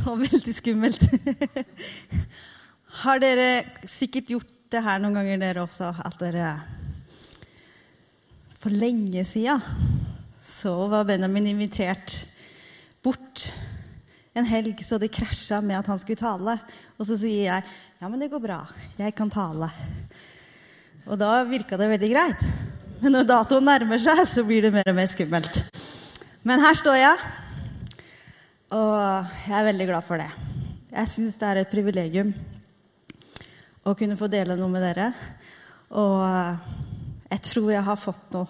Og veldig skummelt. Har dere sikkert gjort det her noen ganger, dere også, at dere For lenge sida så var Benjamin invitert bort en helg, så det krasja med at han skulle tale. Og så sier jeg ja, men det går bra, jeg kan tale. Og da virka det veldig greit. Men når datoen nærmer seg, så blir det mer og mer skummelt. Men her står jeg. Og jeg er veldig glad for det. Jeg syns det er et privilegium å kunne få dele noe med dere. Og jeg tror jeg har fått noe.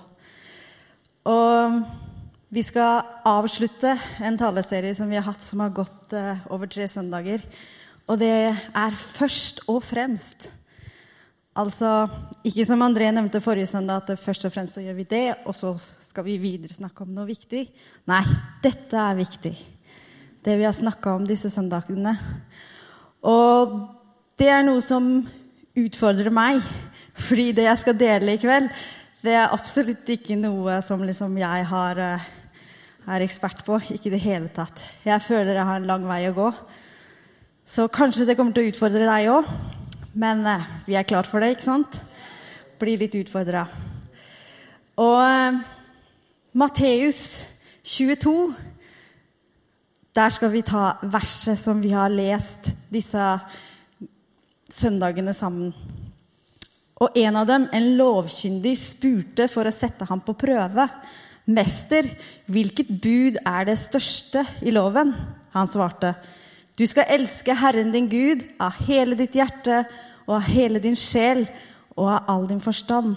Og vi skal avslutte en taleserie som vi har hatt, som har gått uh, over tre søndager. Og det er først og fremst Altså, ikke som André nevnte forrige søndag, at først og fremst så gjør vi det, og så skal vi videre snakke om noe viktig. Nei, dette er viktig det vi har snakka om disse søndagene. Og det er noe som utfordrer meg. Fordi det jeg skal dele i kveld, det er absolutt ikke noe som liksom jeg har, eh, er ekspert på. Ikke i det hele tatt. Jeg føler jeg har en lang vei å gå. Så kanskje det kommer til å utfordre deg òg. Men eh, vi er klart for det, ikke sant? Blir litt utfordra. Og eh, Matteus 22 der skal vi ta verset som vi har lest disse søndagene sammen. Og en av dem, en lovkyndig, spurte for å sette ham på prøve. Mester, hvilket bud er det største i loven? Han svarte, du skal elske Herren din Gud av hele ditt hjerte og av hele din sjel og av all din forstand.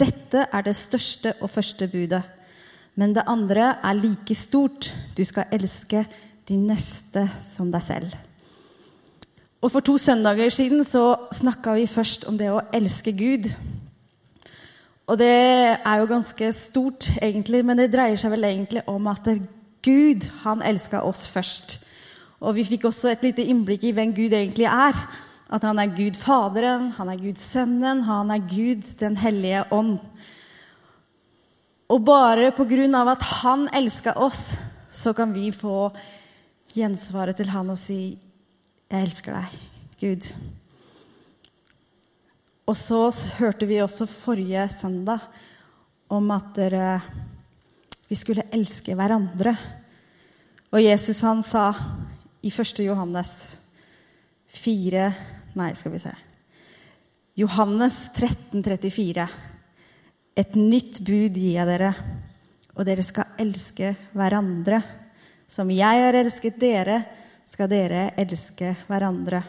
Dette er det største og første budet. Men det andre er like stort. Du skal elske din neste som deg selv. Og For to søndager siden så snakka vi først om det å elske Gud. Og det er jo ganske stort, egentlig, men det dreier seg vel egentlig om at Gud han elska oss først. Og vi fikk også et lite innblikk i hvem Gud egentlig er. At han er Gud Faderen, han er Gud Sønnen, han er Gud Den hellige ånd. Og bare på grunn av at han elska oss, så kan vi få gjensvaret til han og si 'Jeg elsker deg, Gud'. Og så hørte vi også forrige søndag om at dere, vi skulle elske hverandre. Og Jesus han sa i 1. Johannes 4 Nei, skal vi se. Johannes 13, 34. Et nytt bud gir jeg dere, og dere skal elske hverandre. Som jeg har elsket dere, skal dere elske hverandre.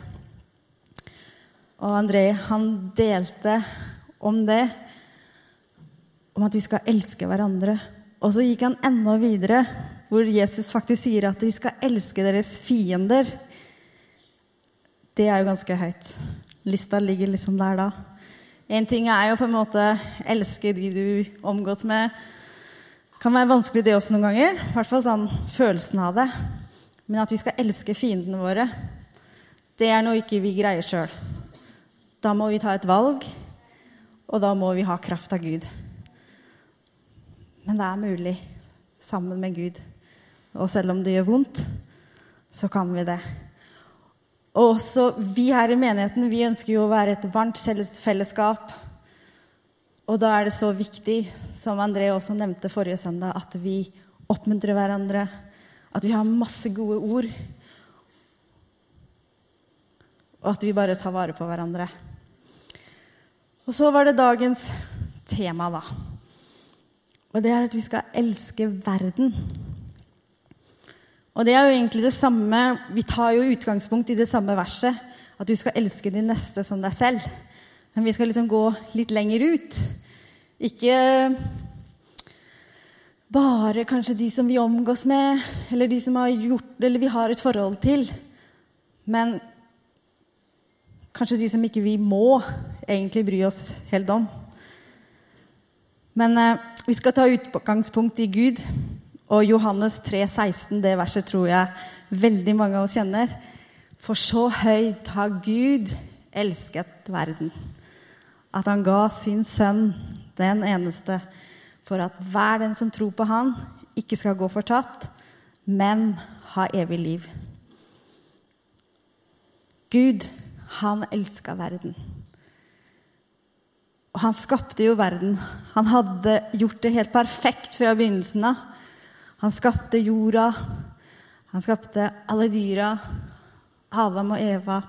Og André han delte om det, om at vi skal elske hverandre. Og så gikk han enda videre, hvor Jesus faktisk sier at vi skal elske deres fiender. Det er jo ganske høyt. Lista ligger liksom der da. En ting er jo på en måte elske de du omgås med kan være vanskelig, det også noen ganger. I hvert fall sånn følelsen av det. Men at vi skal elske fiendene våre, det er noe ikke vi greier sjøl. Da må vi ta et valg, og da må vi ha kraft av Gud. Men det er mulig sammen med Gud. Og selv om det gjør vondt, så kan vi det. Og også vi her i menigheten vi ønsker jo å være et varmt fellesskap og da er det så viktig, som André også nevnte forrige søndag, at vi oppmuntrer hverandre, at vi har masse gode ord, og at vi bare tar vare på hverandre. Og så var det dagens tema, da. Og det er at vi skal elske verden. Og det er jo egentlig det samme Vi tar jo utgangspunkt i det samme verset. At du skal elske din neste som deg selv. Men vi skal liksom gå litt lenger ut. Ikke bare kanskje de som vi omgås med, eller de som har gjort, eller vi har et forhold til. Men kanskje de som ikke vi må egentlig bry oss helt om. Men eh, vi skal ta utgangspunkt i Gud. Og Johannes 3, 16, det verset tror jeg veldig mange av oss kjenner. For så høyt har Gud elsket verden, at han ga sin sønn, den eneste, for at hver den som tror på han, ikke skal gå fortapt, men ha evig liv. Gud, han elska verden. Og han skapte jo verden. Han hadde gjort det helt perfekt fra begynnelsen av. Han skapte jorda, han skapte alle dyra, Adam og Eva.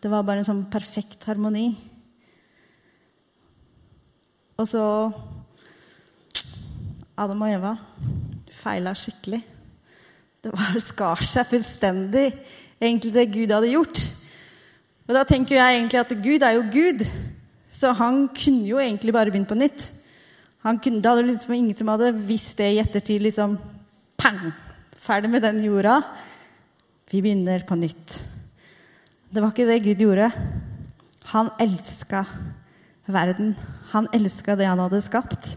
Det var bare en sånn perfekt harmoni. Og så Adam og Eva, feila skikkelig. Det var skar seg fullstendig, egentlig, det Gud hadde gjort. Og da tenker jeg egentlig at Gud er jo Gud, så han kunne jo egentlig bare begynt på nytt. Kunne, det hadde liksom ingen som hadde visst det i ettertid. liksom, pang, Ferdig med den jorda. Vi begynner på nytt. Det var ikke det Gud gjorde. Han elska verden. Han elska det han hadde skapt.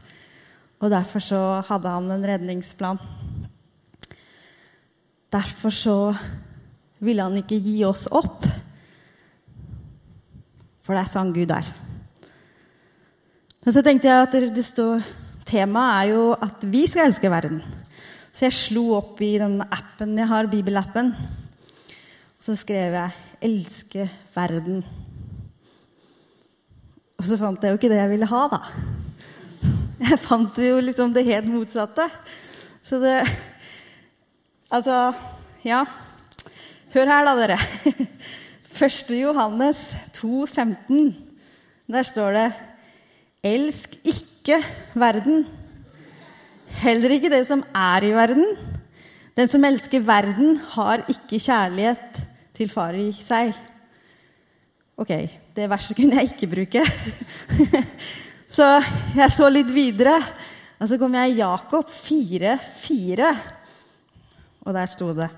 Og derfor så hadde han en redningsplan. Derfor så ville han ikke gi oss opp. For det er sånn Gud er. Men så tenkte jeg at det står Temaet er jo at vi skal elske verden. Så jeg slo opp i den appen jeg har, bibelappen. Og så skrev jeg 'Elske verden'. Og så fant jeg jo ikke det jeg ville ha, da. Jeg fant jo liksom det helt motsatte. Så det Altså, ja. Hør her, da, dere. 1. Johannes 2, 15. Der står det 'Elsk ikke verden' Heller ikke det som er i verden. Den som elsker verden, har ikke kjærlighet til far i seg. Ok, det verset kunne jeg ikke bruke. så jeg så litt videre, og så kom jeg i Jakob 4,4. Og der sto det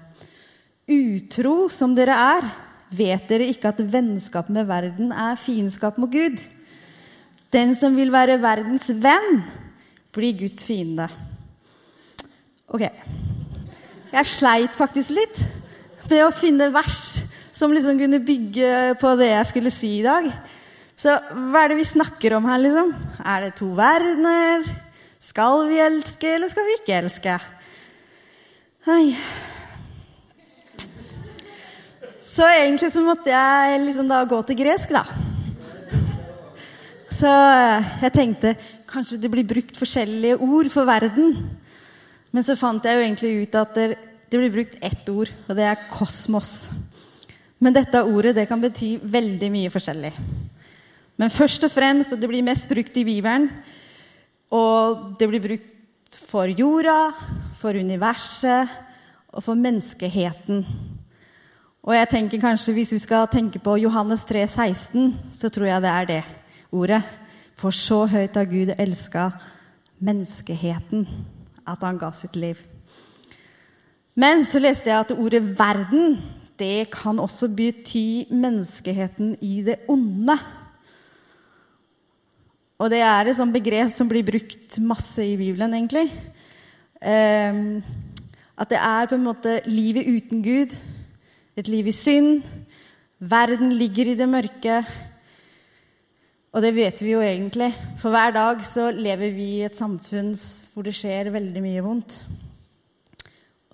Utro som dere er, vet dere ikke at vennskap med verden er fiendskap mot Gud? Den som vil være verdens venn, blir Guds fiende. Ok. Jeg sleit faktisk litt med å finne vers som liksom kunne bygge på det jeg skulle si i dag. Så hva er det vi snakker om her, liksom? Er det to verdener? Skal vi elske, eller skal vi ikke elske? Hei. Så egentlig så måtte jeg liksom da gå til gresk, da. Så jeg tenkte kanskje det blir brukt forskjellige ord for verden. Men så fant jeg jo egentlig ut at det, blir brukt ett ord, og det er kosmos. Men dette ordet det kan bety veldig mye forskjellig. Men først og fremst, og det blir mest brukt i Bibelen, og det blir brukt for jorda, for universet og for menneskeheten. Og jeg tenker kanskje Hvis vi skal tenke på Johannes 3, 16, så tror jeg det er det ordet. For så høyt har Gud elska menneskeheten at han ga sitt liv. Men så leste jeg at ordet 'verden' det kan også bety menneskeheten i det onde. Og det er et sånt begrep som blir brukt masse i Bibelen, egentlig. Um, at det er på en måte livet uten Gud, et liv i synd. Verden ligger i det mørke. Og det vet vi jo egentlig, for hver dag så lever vi i et samfunn hvor det skjer veldig mye vondt.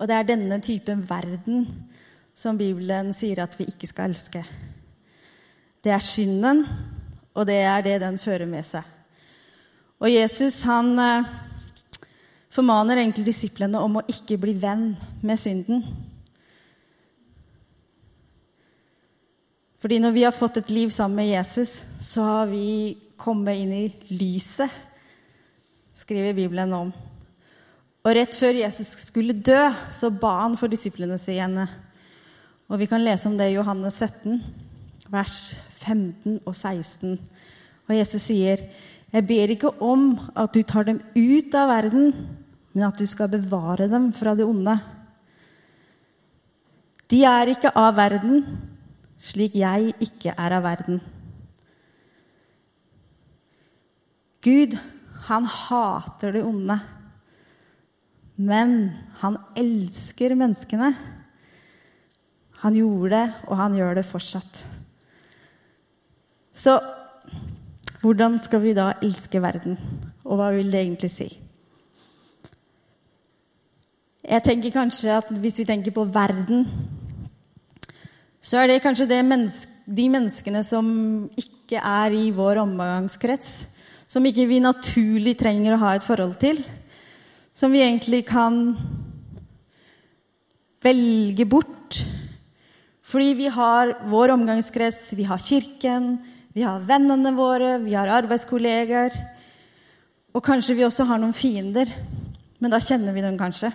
Og det er denne typen verden som Bibelen sier at vi ikke skal elske. Det er synden, og det er det den fører med seg. Og Jesus han eh, formaner egentlig disiplene om å ikke bli venn med synden. Fordi når vi har fått et liv sammen med Jesus, så har vi kommet inn i lyset, skriver Bibelen om. Og rett før Jesus skulle dø, så ba han for disiplene sine. Og vi kan lese om det i Johannes 17, vers 15 og 16. Og Jesus sier, 'Jeg ber ikke om at du tar dem ut av verden, men at du skal bevare dem fra det onde. De er ikke av verden, slik jeg ikke er av verden. Gud, han hater det onde, men han elsker menneskene. Han gjorde det, og han gjør det fortsatt. Så hvordan skal vi da elske verden? Og hva vil det egentlig si? Jeg tenker kanskje at Hvis vi tenker på verden, så er det kanskje det menneske, de menneskene som ikke er i vår omgangskrets, som ikke vi naturlig trenger å ha et forhold til, som vi egentlig kan velge bort. Fordi vi har vår omgangskrets, vi har Kirken, vi har vennene våre, vi har arbeidskolleger. Og kanskje vi også har noen fiender, men da kjenner vi dem kanskje.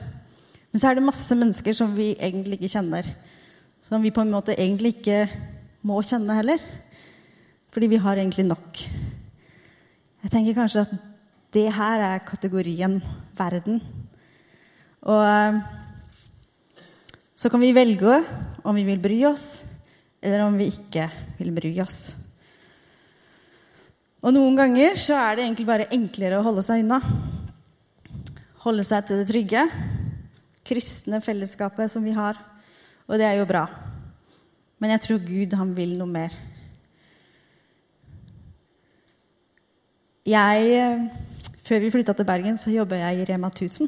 Men så er det masse mennesker som vi egentlig ikke kjenner. Som vi på en måte egentlig ikke må kjenne heller. Fordi vi har egentlig nok. Jeg tenker kanskje at det her er kategorien verden. Og eh, så kan vi velge om vi vil bry oss, eller om vi ikke vil bry oss. Og noen ganger så er det egentlig bare enklere å holde seg unna. Holde seg til det trygge, kristne fellesskapet som vi har. Og det er jo bra. Men jeg tror Gud, han vil noe mer. Jeg, før vi flytta til Bergen, så jobba jeg i Rema 1000.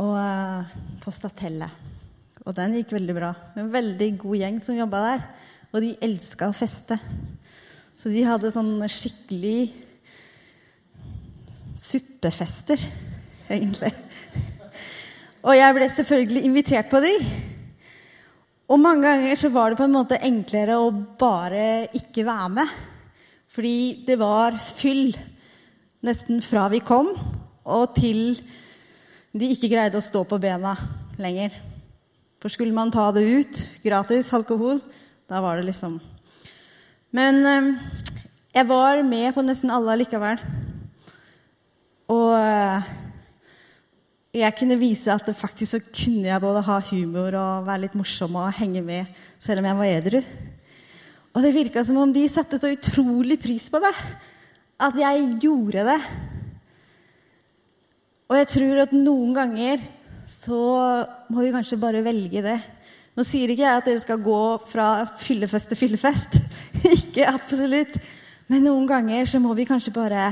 Og eh, på Statellet. Og den gikk veldig bra. En veldig god gjeng som jobba der. Og de elska å feste. Så de hadde sånn skikkelig suppefester, egentlig. Og jeg ble selvfølgelig invitert på de. Og mange ganger så var det på en måte enklere å bare ikke være med. Fordi det var fyll nesten fra vi kom, og til de ikke greide å stå på bena lenger. For skulle man ta det ut, gratis alkohol, da var det liksom men eh, jeg var med på nesten alle likevel. Og eh, jeg kunne vise at faktisk så kunne jeg både ha humor og være litt morsom og henge med selv om jeg var edru. Og det virka som om de satte så utrolig pris på det. At jeg gjorde det. Og jeg tror at noen ganger så må vi kanskje bare velge det. Nå sier ikke jeg at dere skal gå fra fyllefest til fyllefest. ikke absolutt. Men noen ganger så må vi kanskje bare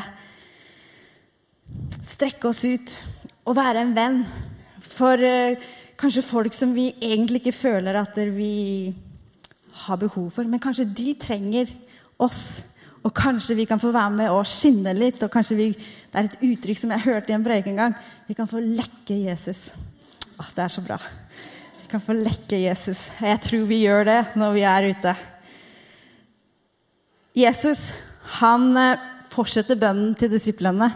strekke oss ut og være en venn for uh, kanskje folk som vi egentlig ikke føler at vi har behov for. Men kanskje de trenger oss. Og kanskje vi kan få være med og skinne litt. og kanskje vi, Det er et uttrykk som jeg hørte i en preik en gang. Vi kan få lekke Jesus. Åh, det er så bra. Vi kan få lekke Jesus. Jeg tror vi gjør det når vi er ute. Jesus han eh, fortsetter bønnen til disiplene.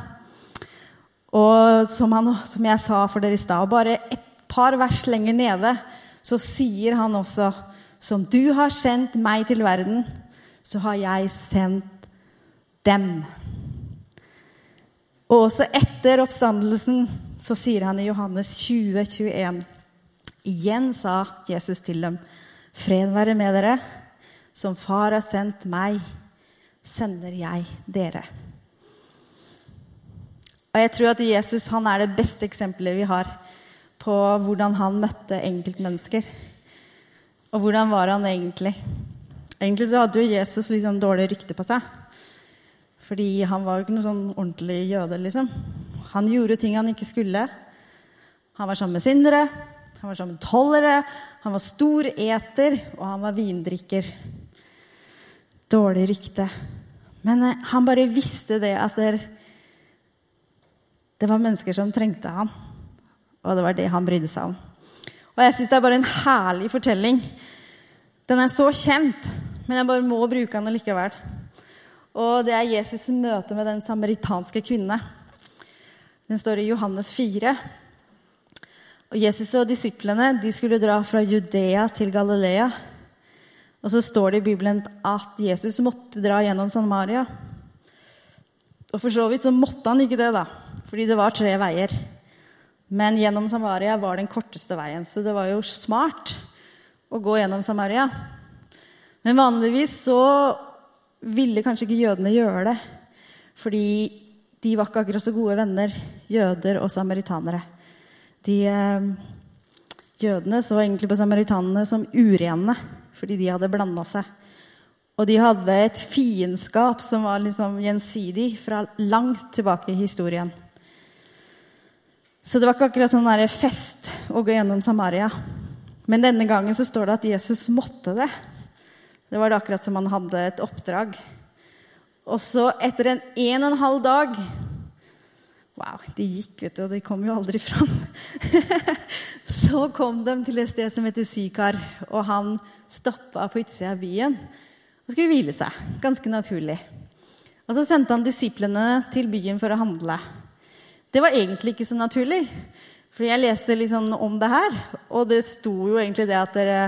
Og som, han, som jeg sa for dere i stad, bare et par vers lenger nede så sier han også Som du har sendt meg til verden, så har jeg sendt dem. Og også etter oppstandelsen så sier han i Johannes 20, 21 Igjen sa Jesus til dem, 'Fred være med dere. Som Far har sendt meg, sender jeg dere.' Og Jeg tror at Jesus han er det beste eksempelet vi har på hvordan han møtte enkeltmennesker. Og hvordan var han egentlig? Egentlig så hadde jo Jesus liksom dårlig rykte på seg. Fordi han var jo ikke noe sånn ordentlig jøde, liksom. Han gjorde ting han ikke skulle. Han var sammen med syndere. Han var sammen med tollere, han var stor eter, og han var vindrikker. Dårlig rykte. Men eh, han bare visste det at det, var mennesker som trengte ham. Og det var det han brydde seg om. Og jeg syns det er bare en herlig fortelling. Den er så kjent, men jeg bare må bruke den likevel. Og det er Jesus' møte med den samaritanske kvinne. Den står i Johannes 4. Og Jesus og disiplene de skulle dra fra Judea til Galilea. Og så står det i Bibelen at Jesus måtte dra gjennom Samaria. Og for så vidt så måtte han ikke det, da, fordi det var tre veier. Men gjennom Samaria var den korteste veien, så det var jo smart å gå gjennom Samaria. Men vanligvis så ville kanskje ikke jødene gjøre det, fordi de var ikke akkurat så gode venner, jøder og samaritanere. De eh, Jødene så egentlig på samaritanene som urene fordi de hadde blanda seg. Og de hadde et fiendskap som var liksom gjensidig fra langt tilbake i historien. Så det var ikke akkurat sånn der fest å gå gjennom Samaria. Men denne gangen så står det at Jesus måtte det. Det var det akkurat som han hadde et oppdrag. Og så, etter en en og en halv dag Wow, de gikk, vet du, og de kom jo aldri fram. så kom de til et sted som heter Sykar, og han stoppa på utsida av byen og skulle hvile seg. Ganske naturlig. Og så sendte han disiplene til byen for å handle. Det var egentlig ikke så naturlig, for jeg leste liksom om det her, og det sto jo egentlig det at dere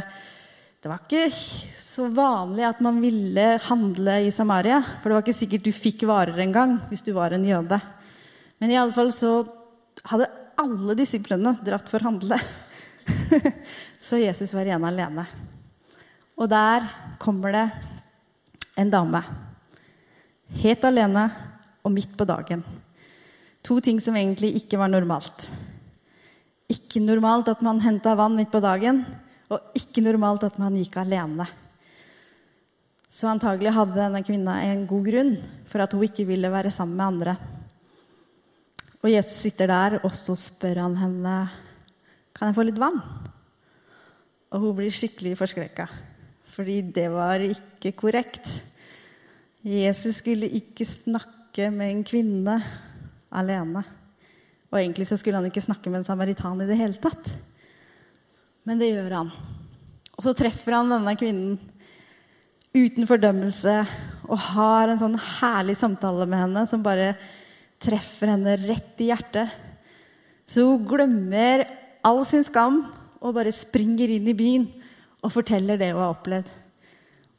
det var ikke så vanlig at man ville handle i Samaria. For det var ikke sikkert du fikk varer engang hvis du var en jøde. Men i alle fall så hadde alle disiplene dratt for å handle. så Jesus var igjen alene. Og der kommer det en dame. Helt alene og midt på dagen. To ting som egentlig ikke var normalt. Ikke normalt at man henta vann midt på dagen, og ikke normalt at man gikk alene. Så antagelig hadde denne kvinna en god grunn for at hun ikke ville være sammen med andre. Og Jesus sitter der, og så spør han henne kan jeg få litt vann. Og hun blir skikkelig forskrekka, fordi det var ikke korrekt. Jesus skulle ikke snakke med en kvinne alene. Og egentlig så skulle han ikke snakke med en samaritan i det hele tatt. Men det gjør han. Og så treffer han denne kvinnen uten fordømmelse og har en sånn herlig samtale med henne som bare treffer henne rett i hjertet. Så hun glemmer all sin skam og bare springer inn i byen og forteller det hun har opplevd.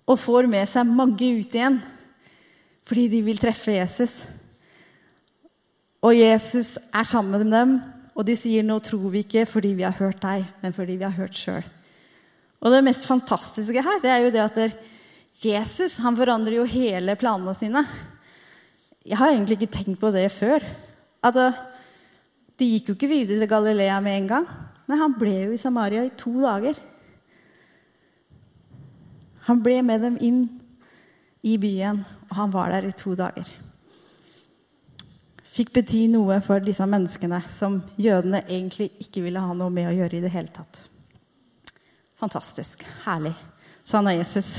Og får med seg mange ut igjen fordi de vil treffe Jesus. Og Jesus er sammen med dem, og de sier 'nå tror vi ikke fordi vi har hørt deg, men fordi vi har hørt sjøl'. Og det mest fantastiske her det er jo det at Jesus han forandrer jo hele planene sine. Jeg har egentlig ikke tenkt på det før. At uh, De gikk jo ikke videre til Galilea med en gang. Nei, han ble jo i Samaria i to dager. Han ble med dem inn i byen, og han var der i to dager. Fikk bety noe for disse menneskene som jødene egentlig ikke ville ha noe med å gjøre i det hele tatt. Fantastisk. Herlig. Sann er Jesus.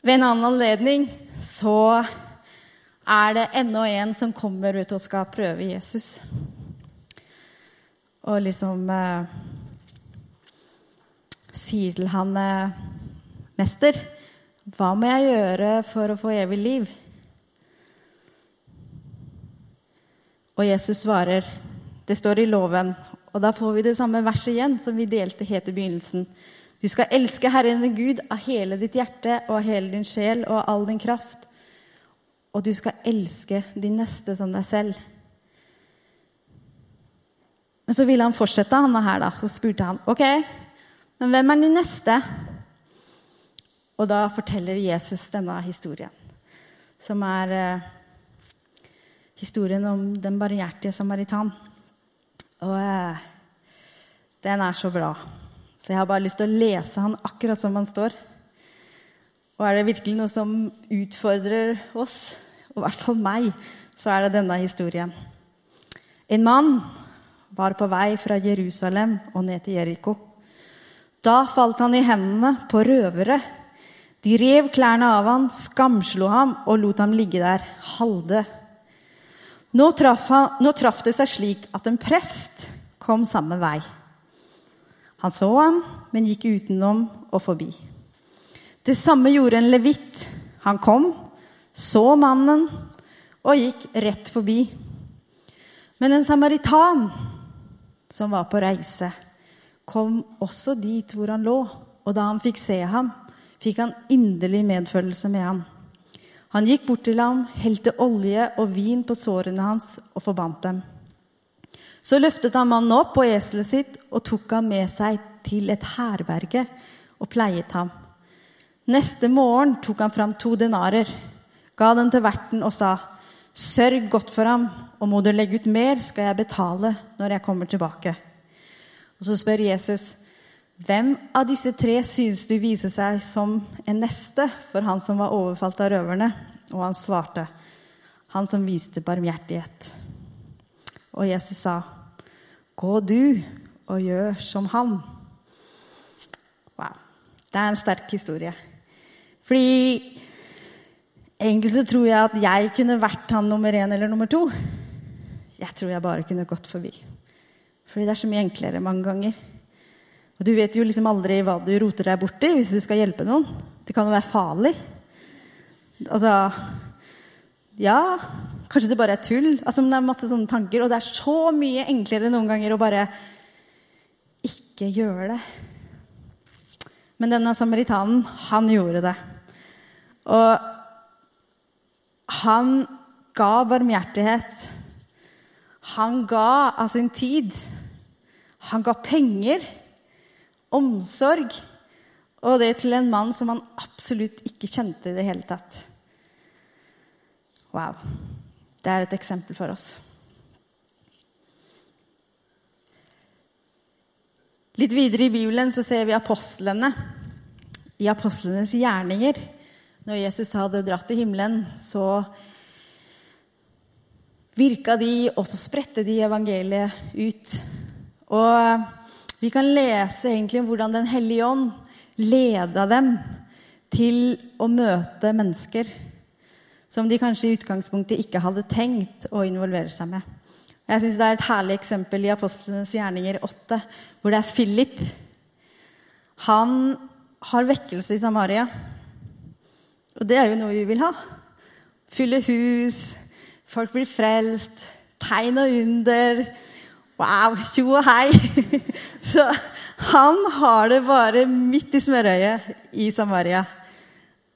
Ved en annen anledning så er det enda en som kommer ut og skal prøve Jesus. Og liksom eh, sier til han eh, Mester, hva må jeg gjøre for å få evig liv? Og Jesus svarer, det står i loven, og da får vi det samme verset igjen som vi delte helt i begynnelsen. Du skal elske Herren din Gud av hele ditt hjerte og av hele din sjel og av all din kraft og du skal elske din neste som deg selv. Men så ville han fortsette, han her, da. Så spurte han ok, men hvem er din neste? Og da forteller Jesus denne historien, som er eh, historien om den barmhjertige samaritan. Og eh, den er så bra. Så jeg har bare lyst til å lese han akkurat som han står. Og er det virkelig noe som utfordrer oss, og i hvert fall meg, så er det denne historien. En mann var på vei fra Jerusalem og ned til Jeriko. Da falt han i hendene på røvere. De rev klærne av han, skamslo ham og lot ham ligge der, halde. Nå traff, han, nå traff det seg slik at en prest kom samme vei. Han så ham, men gikk utenom og forbi. Det samme gjorde en levitt. Han kom, så mannen og gikk rett forbi. Men en samaritan som var på reise, kom også dit hvor han lå. Og da han fikk se ham, fikk han inderlig medfølelse med ham. Han gikk bort til ham, helte olje og vin på sårene hans og forbandt dem. Så løftet han mannen opp på eselet sitt og tok ham med seg til et herberge og pleiet ham. Neste morgen tok han fram to denarer, ga den til verten og sa:" Sørg godt for ham, og må du legge ut mer, skal jeg betale når jeg kommer tilbake. Og så spør Jesus, hvem av disse tre synes du viser seg som en neste for han som var overfalt av røverne? Og han svarte, han som viste barmhjertighet. Og Jesus sa, gå du og gjør som han. Wow. Det er en sterk historie. Fordi egentlig så tror jeg at jeg kunne vært han nummer én eller nummer to. Jeg tror jeg bare kunne gått forbi. Fordi det er så mye enklere mange ganger. Og du vet jo liksom aldri hva du roter deg borti hvis du skal hjelpe noen. Det kan jo være farlig. Altså Ja, kanskje det bare er tull. Altså, men det er masse sånne tanker, og det er så mye enklere noen ganger å bare ikke gjøre det. Men denne samaritanen, han gjorde det. Og han ga barmhjertighet. Han ga av sin tid. Han ga penger, omsorg, og det til en mann som han absolutt ikke kjente i det hele tatt. Wow. Det er et eksempel for oss. Litt videre i Bibelen så ser vi apostlene. I apostlenes gjerninger. Når Jesus hadde dratt til himmelen, så virka de, og så spredte de evangeliet ut. Og vi kan lese egentlig om hvordan Den hellige ånd leda dem til å møte mennesker som de kanskje i utgangspunktet ikke hadde tenkt å involvere seg med. Jeg synes Det er et herlig eksempel i Apostlenes gjerninger 8, hvor det er Philip. Han har vekkelse i Samaria. Og det er jo noe vi vil ha. Fylle hus, folk blir frelst, tegn og under. Wow, tjo og hei! Så han har det bare midt i smørøyet i Samaria.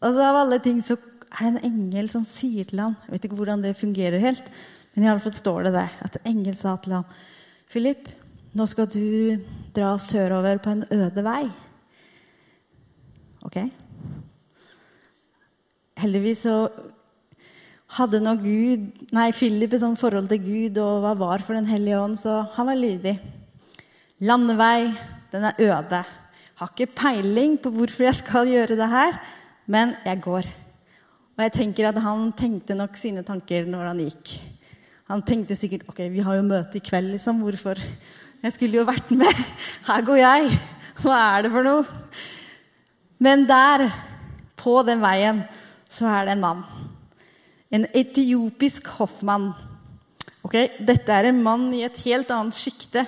Og så av alle ting så er det en engel som sier til ham Jeg vet ikke hvordan det fungerer helt, men i alle fall står det der at en engel sa til ham Philip, nå skal du dra sørover på en øde vei. Ok? Heldigvis så hadde nå Gud, nei, Philip et sånt forhold til Gud og hva var for Den hellige ånd, så han var lydig. Landevei, den er øde. Har ikke peiling på hvorfor jeg skal gjøre det her, men jeg går. Og jeg tenker at han tenkte nok sine tanker når han gikk. Han tenkte sikkert ok, vi har jo møte i kveld, liksom. Hvorfor? Jeg skulle jo vært med. Her går jeg. Hva er det for noe? Men der, på den veien, så er det en mann. En etiopisk hoffmann. Okay? Dette er en mann i et helt annet sjikte.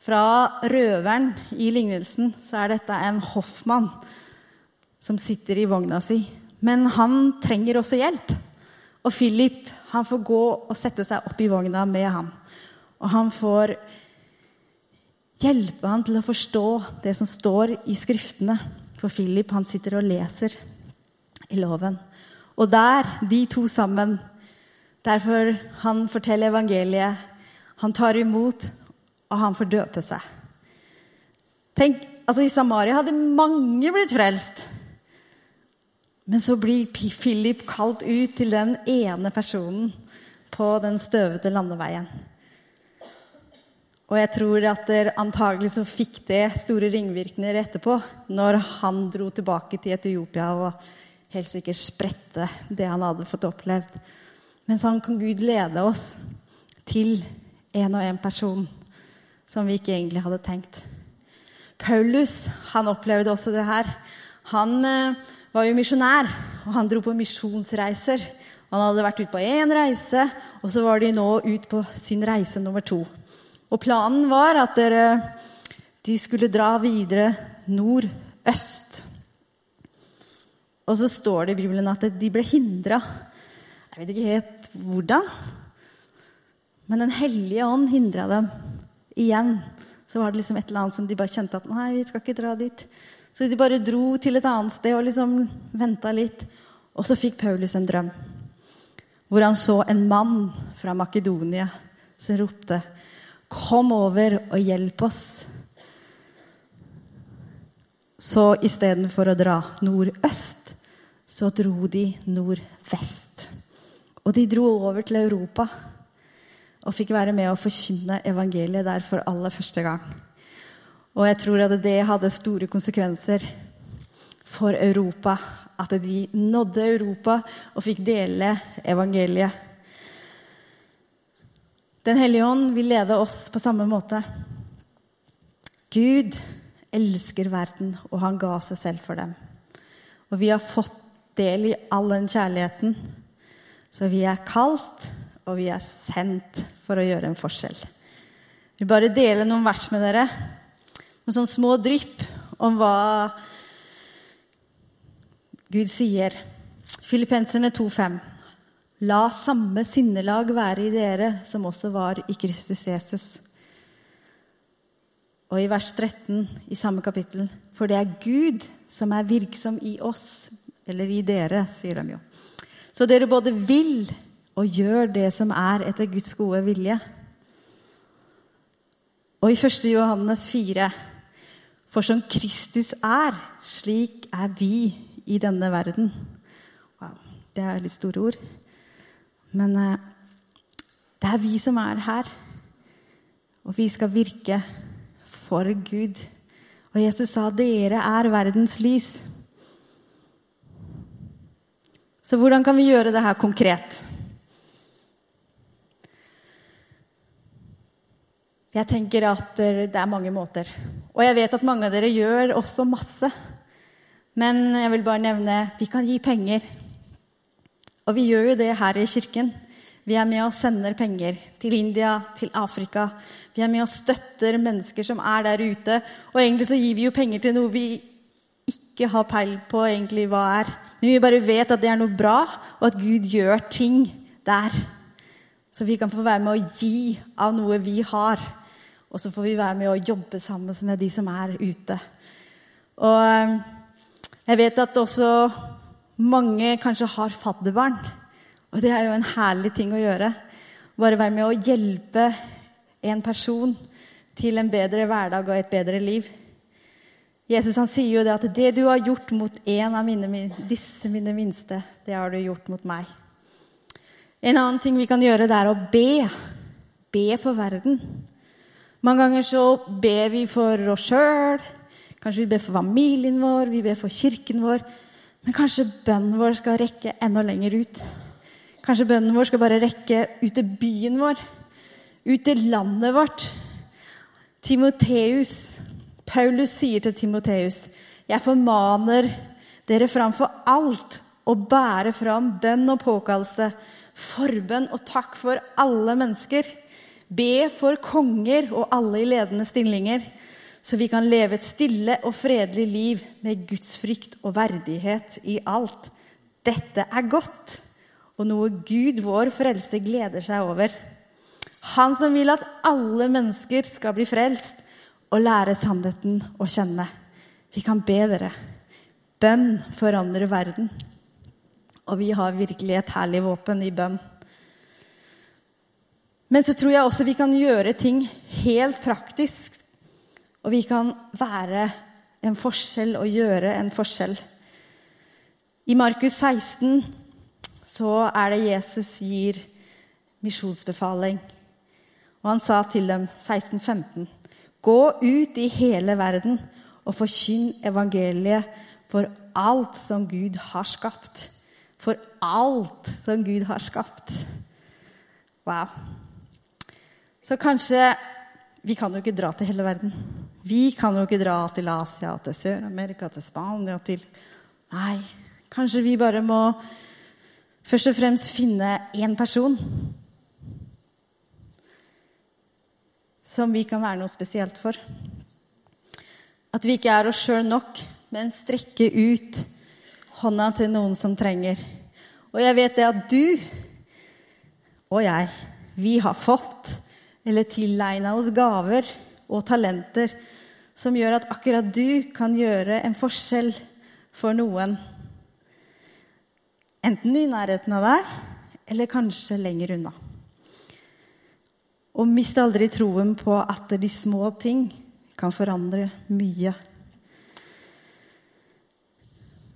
Fra røveren i lignelsen så er dette en hoffmann som sitter i vogna si. Men han trenger også hjelp. Og Philip han får gå og sette seg opp i vogna med ham. Og han får hjelpe ham til å forstå det som står i Skriftene. For Philip han sitter og leser i loven. Og der, de to sammen, derfor han forteller evangeliet, han tar imot, og han får døpe seg. Tenk, altså I Samaria hadde mange blitt frelst. Men så blir Philip kalt ut til den ene personen på den støvete landeveien. Og jeg tror at der antagelig så fikk det store ringvirkninger etterpå, når han dro tilbake til Etiopia og helt sikkert sprette det han hadde fått opplevd. Men sånn kan Gud lede oss til en og en person som vi ikke egentlig hadde tenkt. Paulus han opplevde også det her. Han eh, var jo misjonær, og han dro på misjonsreiser. Han hadde vært ute på én reise, og så var de nå ut på sin reise nummer to. Og planen var at dere, de skulle dra videre nordøst. Og så står det i Bibelen at de ble hindra. Jeg vet ikke helt hvordan. Men Den hellige ånd hindra dem. Igjen så var det liksom et eller annet som de bare kjente at nei, vi skal ikke dra dit. Så de bare dro til et annet sted og liksom venta litt. Og så fikk Paulus en drøm hvor han så en mann fra Makedonia som ropte Kom over og hjelp oss. Så istedenfor å dra nordøst, så dro de nordvest. Og de dro over til Europa og fikk være med å forkynne evangeliet der for aller første gang. Og jeg tror at det hadde store konsekvenser for Europa. At de nådde Europa og fikk dele evangeliet. Den hellige ånd vil lede oss på samme måte. Gud elsker verden, og han ga seg selv for dem. Og vi har fått del i all den kjærligheten. Så vi er kalt, og vi er sendt for å gjøre en forskjell. Jeg vil bare dele noen vers med dere. Noen sånne små drypp om hva Gud sier. Filippenserne 2,5. La samme sinnelag være i dere som også var i Kristus Jesus. Og i vers 13 i samme kapittel. For det er Gud som er virksom i oss, eller i dere, sier de jo. Så dere både vil og gjør det som er etter Guds gode vilje. Og i 1. Johannes 4.: For som Kristus er, slik er vi i denne verden. Wow, det er litt store ord. Men eh, det er vi som er her. Og vi skal virke for Gud. Og Jesus sa, 'Dere er verdens lys'. Så hvordan kan vi gjøre det her konkret? Jeg tenker at det er mange måter. Og jeg vet at mange av dere gjør også masse. Men jeg vil bare nevne vi kan gi penger. Og vi gjør jo det her i kirken. Vi er med og sender penger til India, til Afrika. Vi er med og støtter mennesker som er der ute. Og egentlig så gir vi jo penger til noe vi ikke har peil på egentlig hva er. Men vi bare vet at det er noe bra, og at Gud gjør ting der. Så vi kan få være med å gi av noe vi har. Og så får vi være med å jobbe sammen med de som er ute. Og eh, jeg vet at også mange kanskje har fadderbarn. Og det er jo en herlig ting å gjøre. Bare være med å hjelpe en person til en bedre hverdag og et bedre liv. Jesus han sier jo det at 'det du har gjort mot en av mine, disse mine minste, det har du gjort mot meg'. En annen ting vi kan gjøre, det er å be. Be for verden. Mange ganger så ber vi for oss sjøl. Kanskje vi ber for familien vår, vi ber for kirken vår. Men kanskje bønnen vår skal rekke enda lenger ut. Kanskje bønnen vår skal bare rekke ut til byen vår, ut til landet vårt. Timoteus, Paulus sier til Timoteus, 'Jeg formaner dere framfor alt å bære fram bønn og påkallelse, forbønn og takk for alle mennesker.' Be for konger og alle i ledende stillinger så vi kan leve et stille og fredelig liv med gudsfrykt og verdighet i alt. Dette er godt, og noe Gud, vår frelse, gleder seg over. Han som vil at alle mennesker skal bli frelst og lære sannheten å kjenne. Vi kan be dere. Bønn forandrer verden. Og vi har virkelig et herlig våpen i bønn. Men så tror jeg også vi kan gjøre ting helt praktisk og vi kan være en forskjell og gjøre en forskjell. I Markus 16 så er det Jesus gir misjonsbefaling. Og han sa til dem, 1615, gå ut i hele verden og forkynn evangeliet for alt som Gud har skapt. For alt som Gud har skapt. Wow. Så kanskje Vi kan jo ikke dra til hele verden. Vi kan jo ikke dra til Asia, til Sør-Amerika, til Spania til Nei, kanskje vi bare må først og fremst finne én person som vi kan være noe spesielt for. At vi ikke er oss sjøl nok, men strekke ut hånda til noen som trenger. Og jeg vet det at du og jeg, vi har fått eller tilegna oss gaver og talenter som gjør at akkurat du kan gjøre en forskjell for noen. Enten i nærheten av deg, eller kanskje lenger unna. Og mist aldri troen på at de små ting kan forandre mye.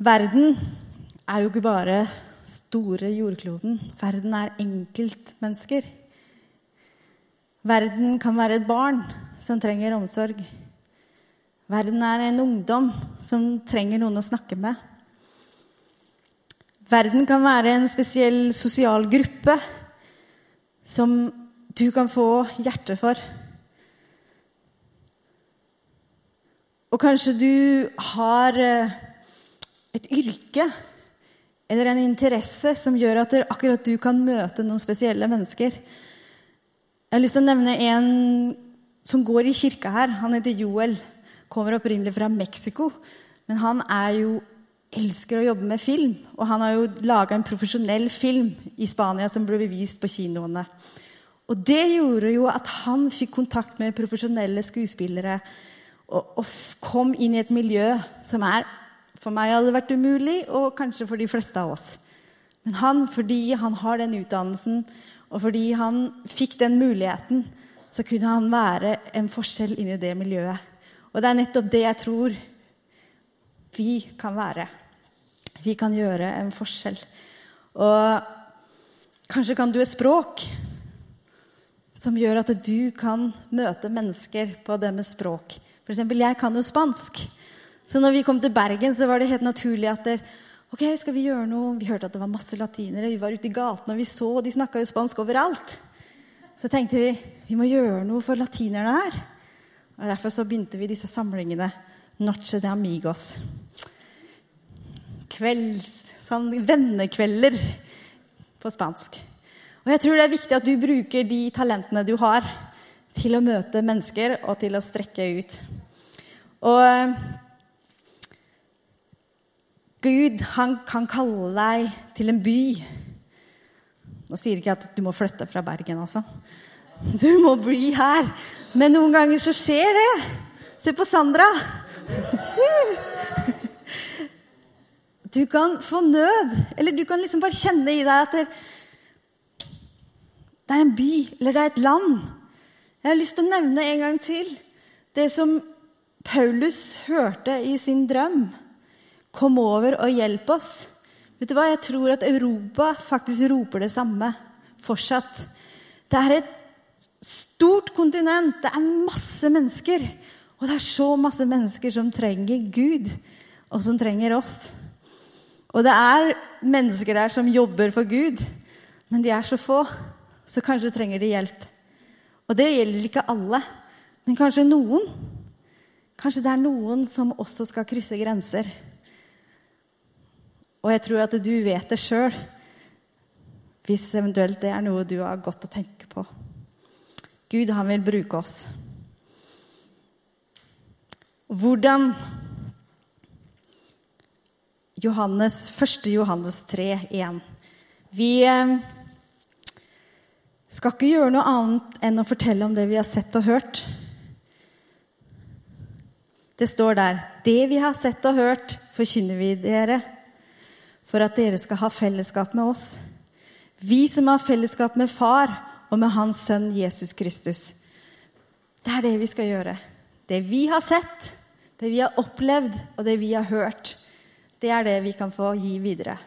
Verden er jo ikke bare store jordkloden. Verden er enkeltmennesker. Verden kan være et barn som trenger omsorg. Verden er en ungdom som trenger noen å snakke med. Verden kan være en spesiell sosial gruppe som du kan få hjerte for. Og kanskje du har eh, et yrke eller en interesse som gjør at akkurat du kan møte noen spesielle mennesker. Jeg har lyst til å nevne en som går i kirka her. Han heter Joel. Kommer opprinnelig fra Mexico. Men han er jo elsker å jobbe med film. Og han har jo laga en profesjonell film i Spania som ble vist på kinoene. Og det gjorde jo at han fikk kontakt med profesjonelle skuespillere og, og kom inn i et miljø som er for meg hadde vært umulig, og kanskje for de fleste av oss. Men han, fordi han har den utdannelsen, og fordi han fikk den muligheten, så kunne han være en forskjell inni det miljøet. Og det er nettopp det jeg tror vi kan være. Vi kan gjøre en forskjell. Og kanskje kan du et språk som gjør at du kan møte mennesker på det med språk. Eksempel, jeg kan jo spansk. Så når vi kom til Bergen, så var det helt naturlig at der, ok, skal vi gjøre noe? Vi hørte at det var masse latinere. Vi var ute i gatene, og vi så, og de snakka jo spansk overalt. Så tenkte vi vi må gjøre noe for latinerne her. Og Derfor så begynte vi disse samlingene. Noche de amigos. Kvelds, sånn vennekvelder på spansk. Og jeg tror det er viktig at du bruker de talentene du har, til å møte mennesker og til å strekke ut. Og Gud han kan kalle deg til en by. Nå sier ikke jeg at du må flytte fra Bergen, altså. Du må bli her. Men noen ganger så skjer det. Se på Sandra. Du kan få nød, eller du kan liksom bare kjenne i deg at det, er en by, eller det er et land. Jeg har lyst til å nevne en gang til det som Paulus hørte i sin drøm. Kom over og hjelp oss. Vet du hva? Jeg tror at Europa faktisk roper det samme fortsatt. Det er et stort kontinent. Det er masse mennesker. Og det er så masse mennesker som trenger Gud, og som trenger oss. Og det er mennesker der som jobber for Gud, men de er så få, så kanskje trenger de hjelp. Og det gjelder ikke alle, men kanskje noen. Kanskje det er noen som også skal krysse grenser. Og jeg tror at du vet det sjøl, hvis eventuelt det er noe du har godt å tenke på. Gud, han vil bruke oss. Hvordan Johannes, 1. Johannes 3, 1. Vi eh, skal ikke gjøre noe annet enn å fortelle om det vi har sett og hørt. Det står der 'Det vi har sett og hørt, forkynner vi dere' for at dere skal ha fellesskap med oss. Vi som har fellesskap med Far og med Hans Sønn Jesus Kristus. Det er det vi skal gjøre. Det vi har sett, det vi har opplevd, og det vi har hørt, det er det vi kan få gi videre.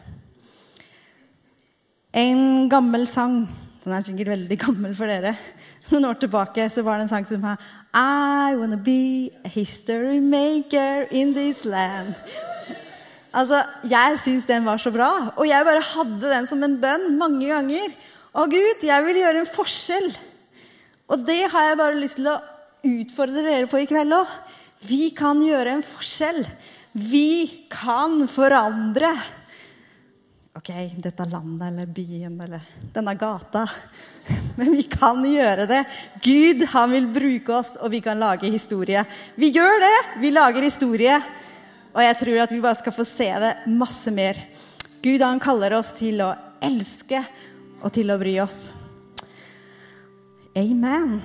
En gammel sang Den er sikkert veldig gammel for dere. Noen år tilbake så var det en sang som var I wanna be a history maker in this land. Altså, Jeg syns den var så bra. Og jeg bare hadde den som en bønn mange ganger. Å Gud, jeg vil gjøre en forskjell. Og det har jeg bare lyst til å utfordre dere på i kveld òg. Vi kan gjøre en forskjell. Vi kan forandre. Ok, dette landet eller byen eller denne gata. Men vi kan gjøre det. Gud han vil bruke oss, og vi kan lage historie. Vi gjør det. Vi lager historie. Og jeg tror at vi bare skal få se det masse mer. Gud han kaller oss til å elske og til å bry oss. Amen.